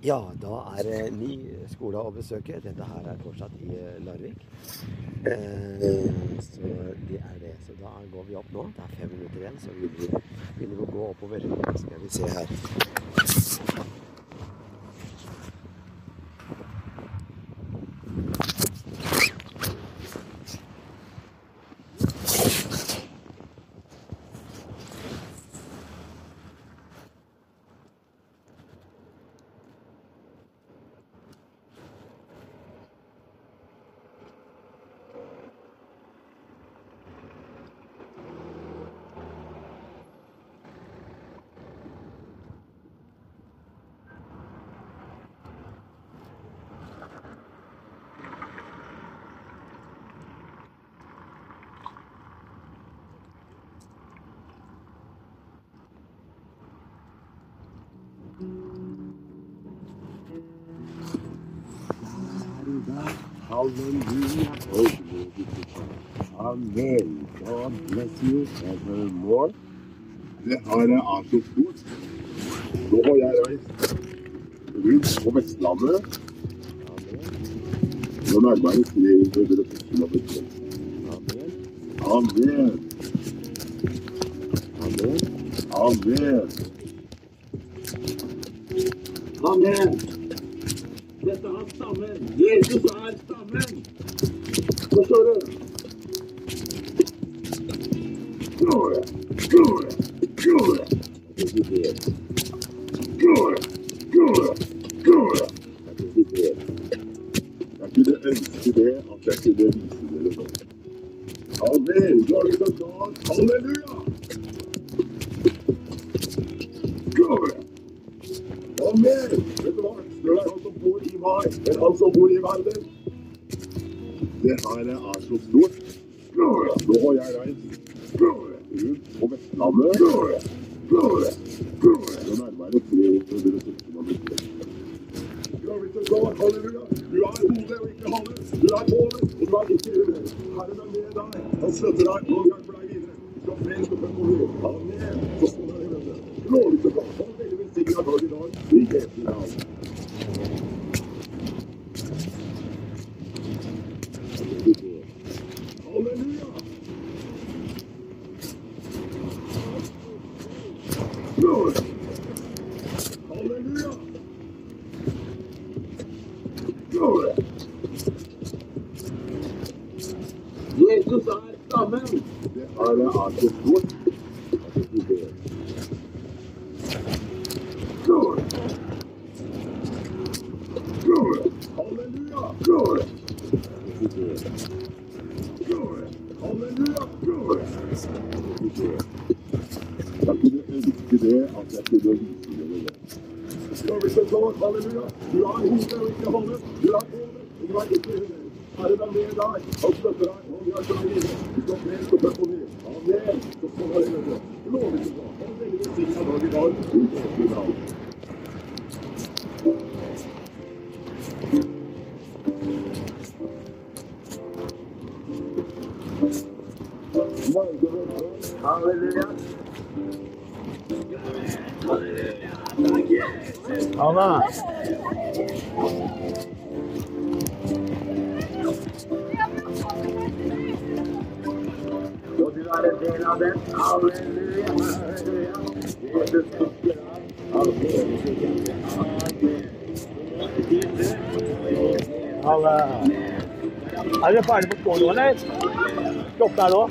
Ja, da er det ny skole å besøke. Dette her er fortsatt i eh, Larvik. Eh, så det er det. Så da går vi opp nå. Det er fem minutter igjen, så vi begynner å gå oppover. Skal vi se her. Oh. Amen. God bless you evermore. Det har er så stort. Nå har jeg reist rundt på Vestlandet. Nå nærmer jeg meg 300 Amen. Amen. Amen. Amen. Amen. Dette er stammen. Jesus er stammen. Forstår du? Glory, glory, glory. Glory, glory, glory. Jeg kunne ønske det at jeg kunne vise dere nå. Amen. Glory to God. Halleluja. Enn han som bor i verden. Det her er så stort. Nå har jeg reist rundt på Vestlandet. Nå nærmer jeg meg 370 km. Glory to God, halleluja. Du er hodet og ikke hale. Du er målet, og du er ikke huet. Herren er med deg. Han støtter deg og hjelper deg videre. Skal flere til er Amen. Så står det i dette. Glory to God. Ha er veldig velsignet dag i dag. I Jesu navn. Halleluja. Glory. Halleluja. Glory. Jesus er stammen. Det her er så stort. Glory. Glory. Halleluja. Glory. Glory. Halleluja. Glory. Jeg kunne ønske det at jeg kunne vise dere det. God. Halleluja. Er hodet ikke holde. Er hodet, og er ikke hodet. Herre, vær med deg. og støtte deg. Han hjelper deg videre. Du skal flere stå på ny. Amen. Så skal vi ha det. vet du. Glory Og veldig velsignet dag i dag. Og du er en del av den. Halleluja. Jesus elsker. Er dere ferdig på skolen nå, eller? Klokka er nå.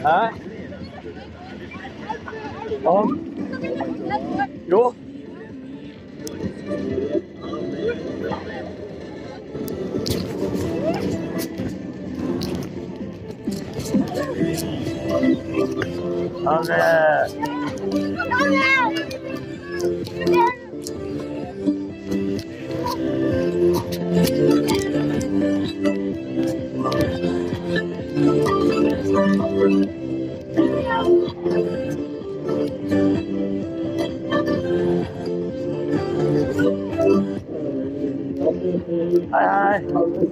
Hæ? Ja. Jo. Han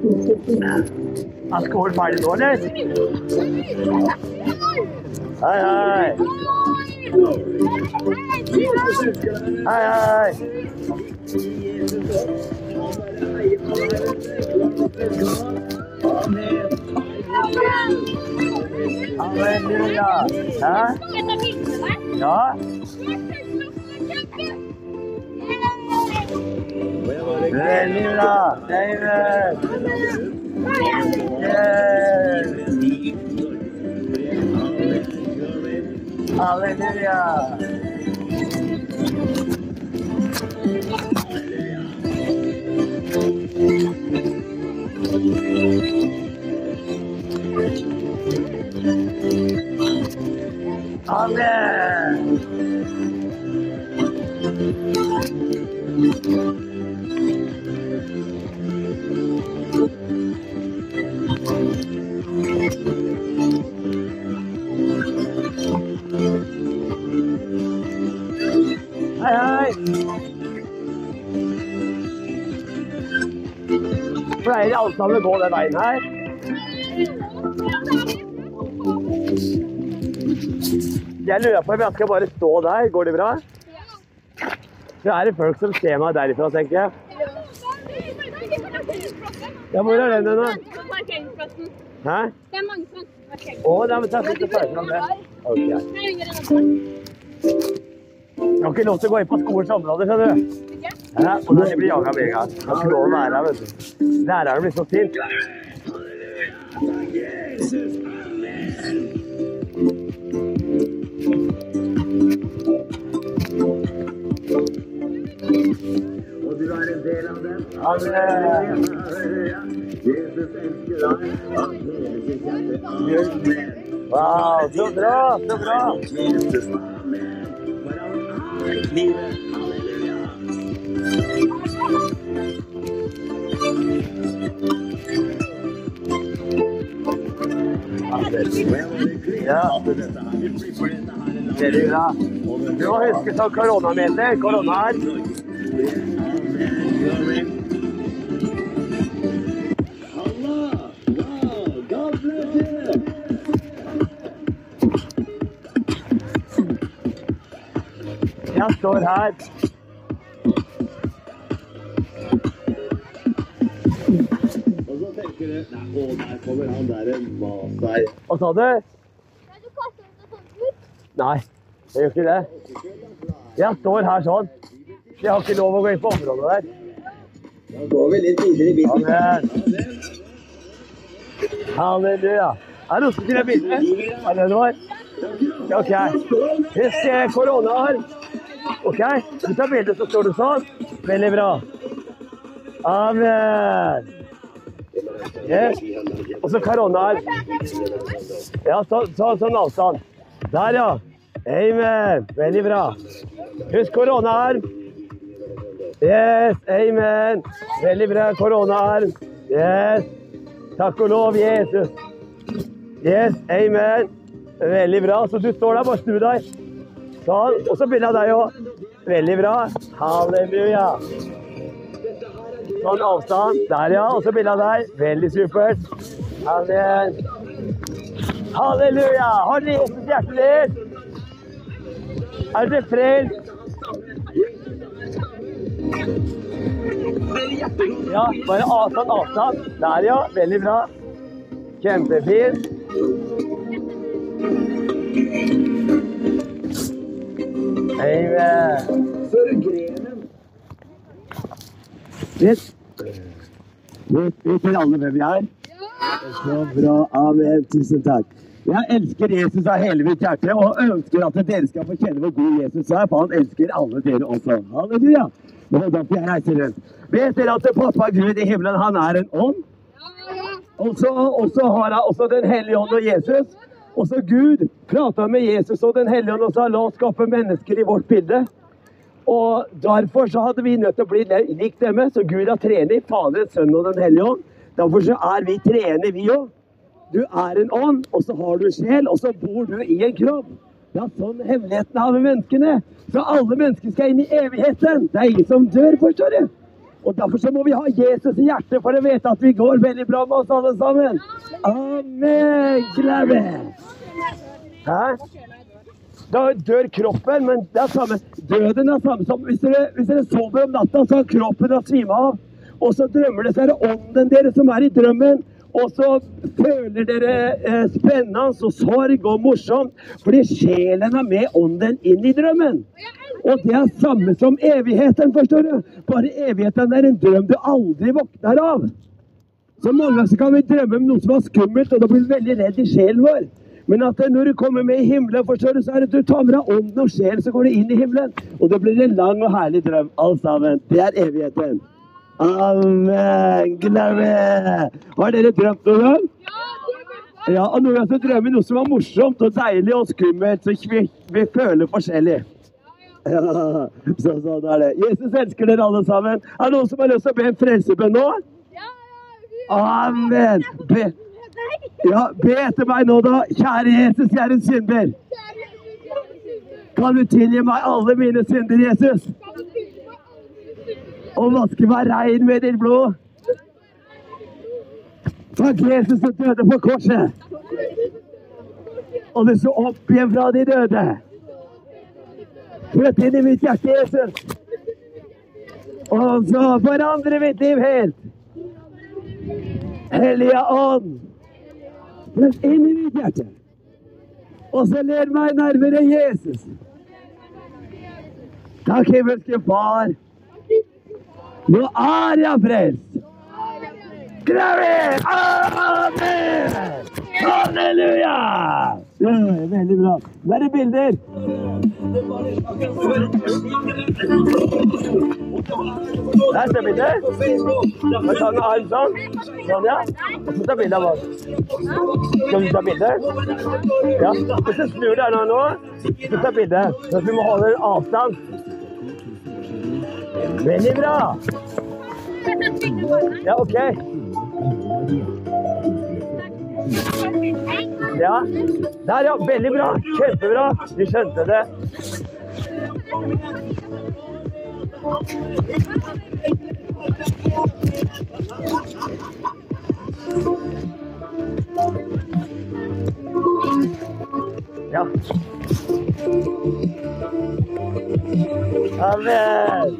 hei. Er skolen ferdig nå, eller? Hei, hei. Hei, hei. Halleluja. Hæ? Ja? Veldig bra. Amen. Yes. Halleluja. Amen. Pleier alle sammen å gå den veien her? Jeg lurer på om jeg skal bare stå der. Går det bra? Så er det folk som ser meg derifra, tenker jeg. Ja, hvor er den hen, da? Hæ? Det er mange som har. Å, det er med er, ferdig om det. Ok. Her ringer det noen. Jeg har ikke lov til å gå inn på skolens område, skjønner du. Ja, og da blir jaga med en gang. Har ikke lov å være her, vet du. Læreren blir så sint. Og du er en del av dem. Amen. Jesus elsker deg av hele sitt hjerte. Amen. Wow, så bra, så bra. For livet. Ja. Veldig ja. Du må huske sånn koronameter. Korona her. Jeg står her. Og så tenker du å, der kommer han derre Masai. Hva sa du? Nei, jeg gjør ikke det. Jeg står her sånn. Jeg har ikke lov å gå inn på området der. Da går vi litt videre i bilen. Halleluja. Er det noen som kunne bilde? Er det det var? OK. Eh, korona her. OK? Du tar bilde, så står du sånn. Veldig bra. Amen. Yes. Og så korona her. Ja, så, så, sånn avstand. Der, ja. Amen. Veldig bra. Husk koronaarm. Yes, amen. Veldig bra koronaarm. Yes. Takk og lov, Jesus. Yes, amen. Veldig bra. Så du står der, bare snu deg. Sånn. Og så begynner jeg deg òg. Veldig bra. Halleluja. Sånn avstand. Der, ja. Og så begynner jeg deg. Veldig supert. Amen. Halleluja. Har dere Jesus hjertelig? Er dere frelst? Ja, bare avstand, avstand. Der, ja. Veldig bra. Kjempefint. Vet Vet vet dere alle hvem vi er? Så bra. Amen. Tusen takk. Jeg elsker Jesus av hele mitt hjerte og ønsker at dere skal få kjenne hvor god Jesus er, for han elsker alle dere også. Halleluja. Det er derfor jeg reiser rundt. Vet dere at pappa Gud i himmelen, han er en ånd? Og så har han også Den hellige ånd og Jesus. Og så Gud prata med Jesus og Den hellige ånd og sa la oss skape mennesker i vårt bilde. Og derfor så hadde vi nødt til å bli lik dem. Så Gud har trening, Faderen, Sønnen og Den hellige ånd. Derfor så er vi trener, vi òg. Du er en ånd, og så har du sjel, og så bor du i en kropp. Det er sånn hemmeligheten har med menneskene. Så alle mennesker skal inn i evigheten. Det er ingen som dør, forstår du. Og Derfor så må vi ha Jesus i hjertet for å vite at vi går veldig bra med oss alle sammen. Amen. Glad Hæ? Da dør kroppen, men det er samme Døden er samme som Hvis dere, hvis dere sover om natta, så har kroppen å svime av. Og så drømmer det, så er det ånden deres som er i drømmen. Og så føler dere eh, spennende og sorg og morsomt, fordi sjelen er med ånden inn i drømmen. Og det er samme som evigheten, forstår du. Bare evigheten er en drøm du aldri våkner av. Så mange ganger kan vi drømme om noe som er skummelt, og da blir vi veldig redd i sjelen vår. Men at når du kommer med i himmelen, forstår du, så er det at du tar med deg ånden og sjelen, så går du inn i himmelen. Og det blir en lang og herlig drøm, alt sammen. Det er evigheten. Amen. Glory. Har dere drømt noen gang? Ja, og noen ganger så drømmer vi noe som var morsomt og deilig og skummelt, så vi, vi føler forskjellig. Ja, så sånn er det. Jesus elsker dere alle sammen. Er det noen som har lyst til å be en frelsebønn nå? Amen. Be, ja, be etter meg nå, da. Kjære Jesus, jeg er en synder. Kan du tilgi meg alle mine synder, Jesus? Og vaske meg rein med ditt blod? Takk, Jesus, som døde på korset. Og du så opp igjen fra de døde. Flytt inn i mitt hjerte, Jesus. Og så forandrer mitt liv helt. Hellige Ånd, flytt inn i mitt hjerte. Og så led meg nærmere Jesus. Takk, himmelske Far. Nå er jeg frelst. Gravid! Amen! Halleluja! Ja, veldig bra. Nå er det bilder. Der ser bildet. Vi ta en arm sånn. Sånn, ja. Og så ta bilde av oss. Skal du ta bilde? Ja. Hvis du snur deg nå, nå, så ta bilde. Så vi må holde avstand. Veldig bra. Ja, OK. Ja. Der, ja. Veldig bra. Kjempebra. Vi skjønte det. Ja. Amen.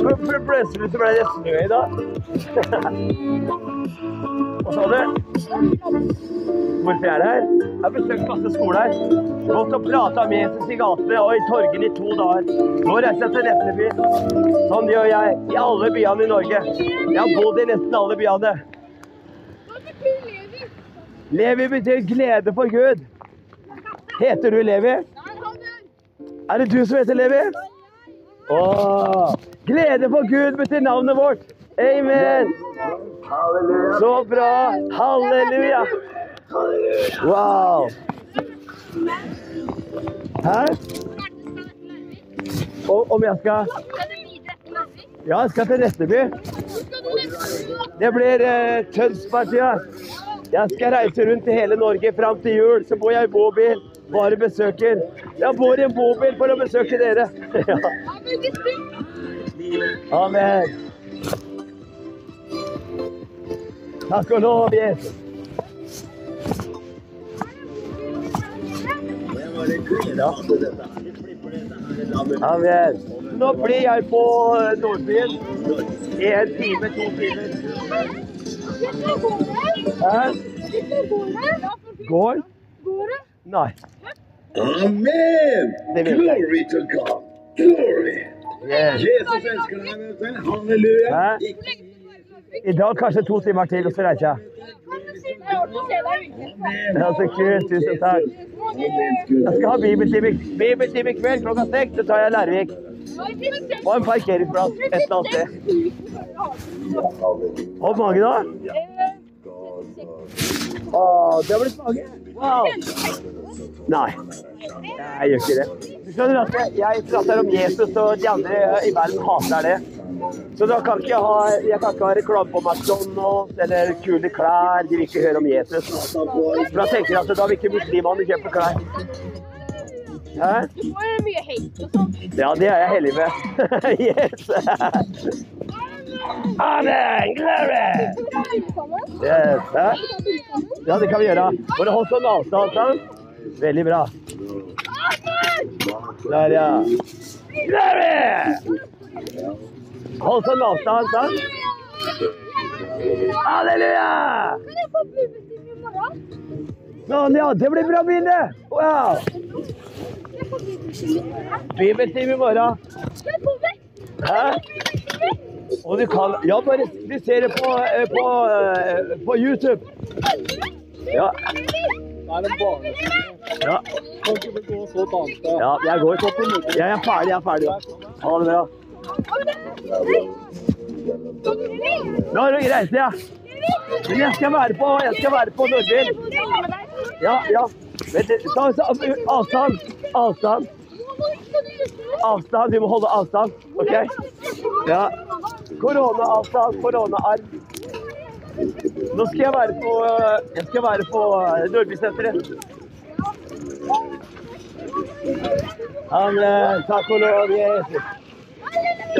Hvorfor plutselig så ble det snø i dag? Hva sa du? Hvorfor er det her? Jeg har besøkt masse skoler. Gått og prata med Jesus i gatene og i torgene i to dager. Nå reiser jeg til Netteby. Sånn gjør jeg i alle byene i Norge. Jeg har bodd i nesten alle byene. Levi betyr glede for Gud. Heter du Levi? Er det du som heter Levi? Åh, glede for Gud betyr navnet vårt. Amen. Så bra. Halleluja. Wow. Hæ? Og om jeg skal Ja, jeg skal til Retteby. Det blir eh, Tønsberg-tida. Jeg skal reise rundt i hele Norge fram til jul. Så bor jeg i bobil. Bare besøker. Jeg bor i en bobil for å besøke dere. ja. Amen. Takk og lov, Jesus. Ja. Amen. Nå blir jeg på Nordbyen. En time, to timer. Går? Nei. Amen! Det Nei. Amen! Glory to God. Glory. Yes. Jesus elsker deg, vet du. Halleluja. I dag kanskje to timer til, og så reiser jeg. Ja, så kult. Tusen takk. Jeg skal ha bibeltime i kveld klokka seks. Så tar jeg Lærvik. Og en parkeringsplass et eller annet sted. Hvor mange da? Å, det har blitt mange. Wow. Nei, jeg gjør ikke det. Du skjønner at jeg prater om Jesus, og de andre i verden hater det. Så da kan ikke ha, jeg kan ikke ha reklame på McDonald's eller kule klær. De vil ikke høre om Jesus. For da tenker jeg at da vil ikke muslimene kjøpe klær. Hæ? Du er det mye hate og sånn. Ja, det er jeg heldig med. yes. Amen! Glory! Yes, hæ? Ja, det kan vi gjøre. Bare hold sånn avstand, Sånn. Veldig bra. Der, ja. Glory! Hold sånn avstand, sant? Halleluja! Kan jeg få bibeltime i morgen? Sånn, ja. Det blir bra Bine. Wow. Jeg får bibeltime i morgen. Skal jeg vekk? Hæ? Og du kan Ja, bare du ser det på, eh, på, eh, på YouTube. Ja. Ja. Ja jeg går. Jeg er ferdig. Jeg er ferdig. Ha det bra. Nå er greit, ja. Men jeg skal være på, jeg skal være på Nordbil. Ja, ja. Avstand. Avstand. Avstand. Vi må holde avstand. OK? Ja. Koronaavstand, koronaarm. Nå skal jeg være på Jeg skal være på Nordbysenteret. Amen. Takk og lov, Jesus.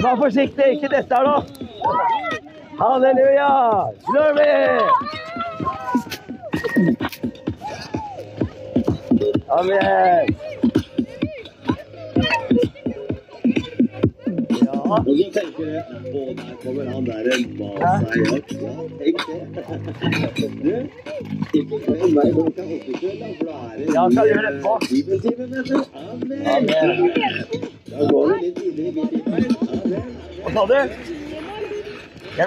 Vær forsiktig, ikke dette her nå. Halleluja! Glory! Amen. Ja. Og så tenker jeg Å, der kommer han der en Masai-jakt. Ja, tenk det. Du, ikke glem meg klokka åtte for da er det Ja, gjøre det etterpå. Bibeltime, vet du. Amen. Amen. Da går vi litt tidligere i bibeltime. Amen. Hva sa du? Jeg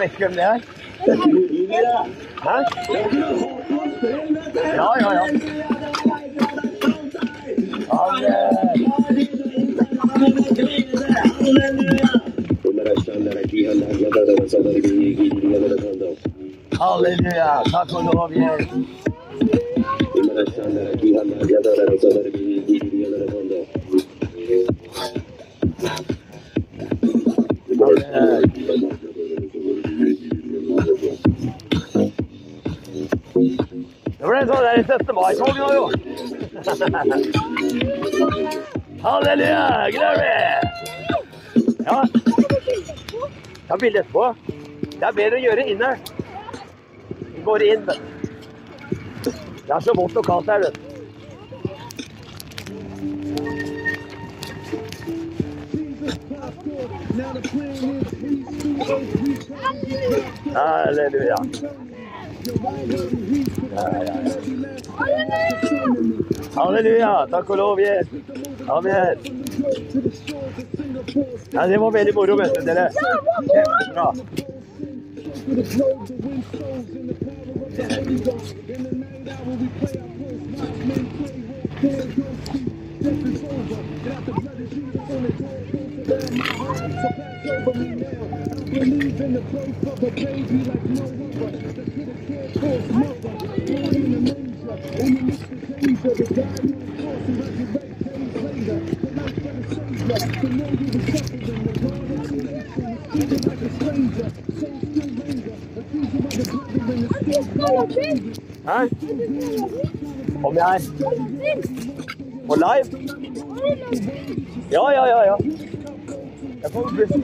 Det ble sånn der 17. mai-tog nå, jo. Halleluja, glory! Ja. Ta bilde etterpå. Det er bedre å gjøre inne. Vi går inn. Det er så vått og kaldt her, vet du. Halleluja. Ja, ja, ja. Halleluja. Takk og lov, Jesus. Amen. Ja, det var veldig moro, vet du, dere. Kjempebra. in the place of a baby like no other. The kid a kid for his mother. Born in a manger. Only missed the danger. The guy knew the cross and resurrect days later. The life of the savior. The Lord who was suffering. The God of creation. Treated like a stranger. Soul still linger. Accuser of the brethren. The still power changes. Komm hier rein. Und live? Ja, ja, ja, ja. Da kommt ein bisschen.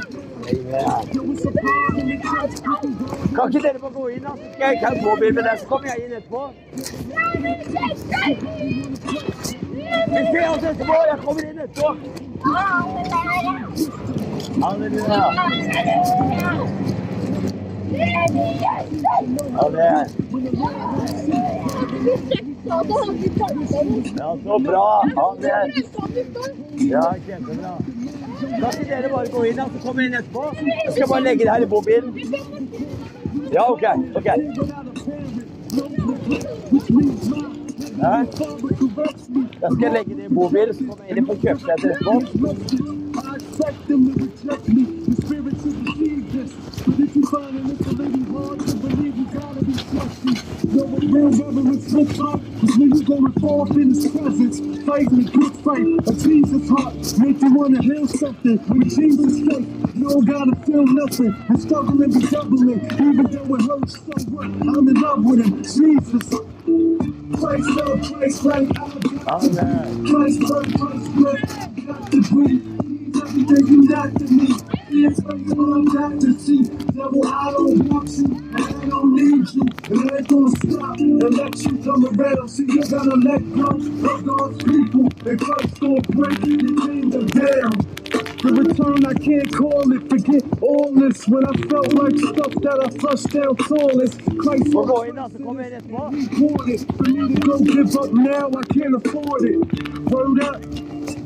Kan ikke dere få gå inn, da? Skal jeg ikke ha mobil med deg, så kommer jeg inn etterpå. Vi ser oss etterpå. Jeg kommer inn etterpå. Halleluja. Amen. Ja, så bra. Amen. Ja, kjempebra. Kan skal dere bare gå inn, og så kommer inn etterpå? Jeg skal bare legge det her i bobilen. Ja, OK. ok. Ja. Da skal legge det i bobilen, så kommer jeg inn på kjøpesenteret etterpå. I expect them to reject me. The spirit to receive this. But if you find a little hard to believe. You what real like? Cause when you go and fall up in his presence, a good fight, a Jesus heart, make you wanna heal something. With Jesus you don't gotta feel nothing. Struggling be doubling, even though it hurts so what? I'm in love with him, Jesus. Christ love, Christ right, I got. Christ love, Christ right, got to breathe. Everything you not to me. It's face on got to see. Devil, I don't want you, and I don't need you. And I ain't gonna stop and let you come around. See, you gotta let go of God's people. And Christ gonna break your kingdom down. The return, I can't call it. Forget all this. When I felt like stuff that I flushed down tallest. Christ want it. For me to go give up now, I can't afford it. Word up.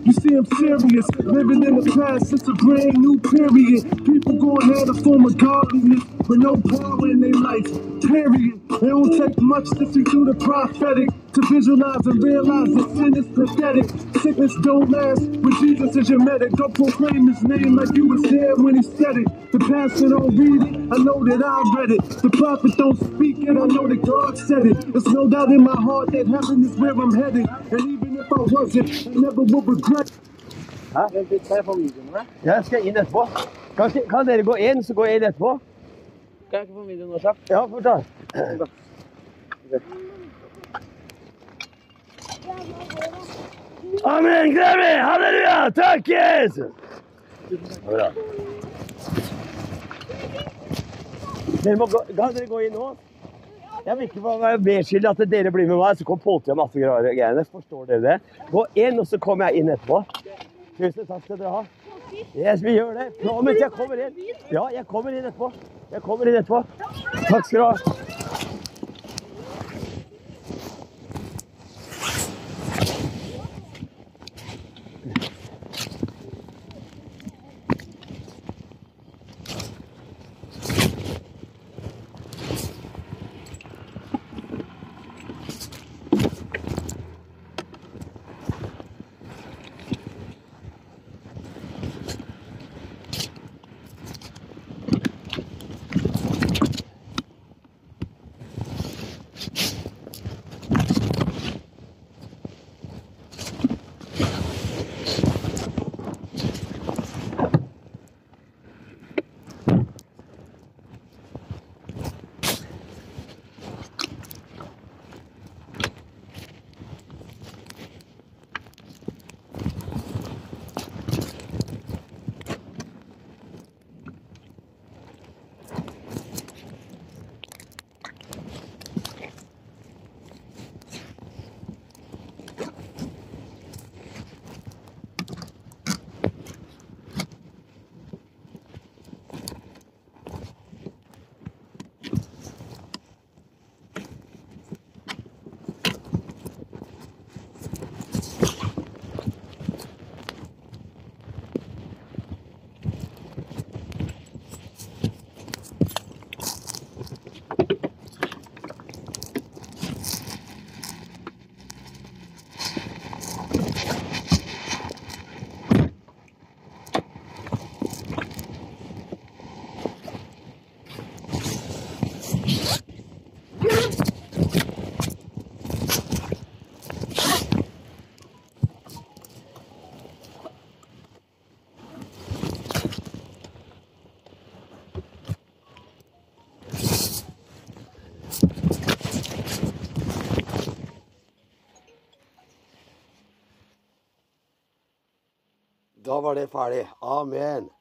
You see, I'm serious. Living in the past, it's a brand new period. People going have a form of godliness with no power in their life. Period. It don't take much to see through the prophetic. To visualize and realize that sin is pathetic. Sickness don't last, but Jesus is your medic. Don't proclaim his name like you was there when he said it. The pastor don't read it, I know that I read it. The prophet don't speak it, I know that God said it. There's no doubt in my heart that heaven is where I'm headed. And even if I wasn't, I never would regret. Vent litt, skal jeg få videoen med? Jeg skal inn etterpå. Kan, ikke- kan dere gå inn, så går jeg inn etterpå? Kan jeg ikke få videoen nå kjapt? Ja, fort da. Amen, Grammy! Halleluja! Takk, Jesus! Bra. Dere må gå, kan dere gå inn nå? Jeg vil ikke være medskyldig at dere blir med meg, så kommer politiet og masse greier. Forstår dere det? Gå inn, og så kommer jeg inn etterpå. Tusen takk skal dere ha. Yes, vi gjør det. Promise, jeg kommer inn. Ja, jeg kommer inn etterpå. Jeg kommer inn etterpå. Takk skal du ha. Var det ferdig. Amen.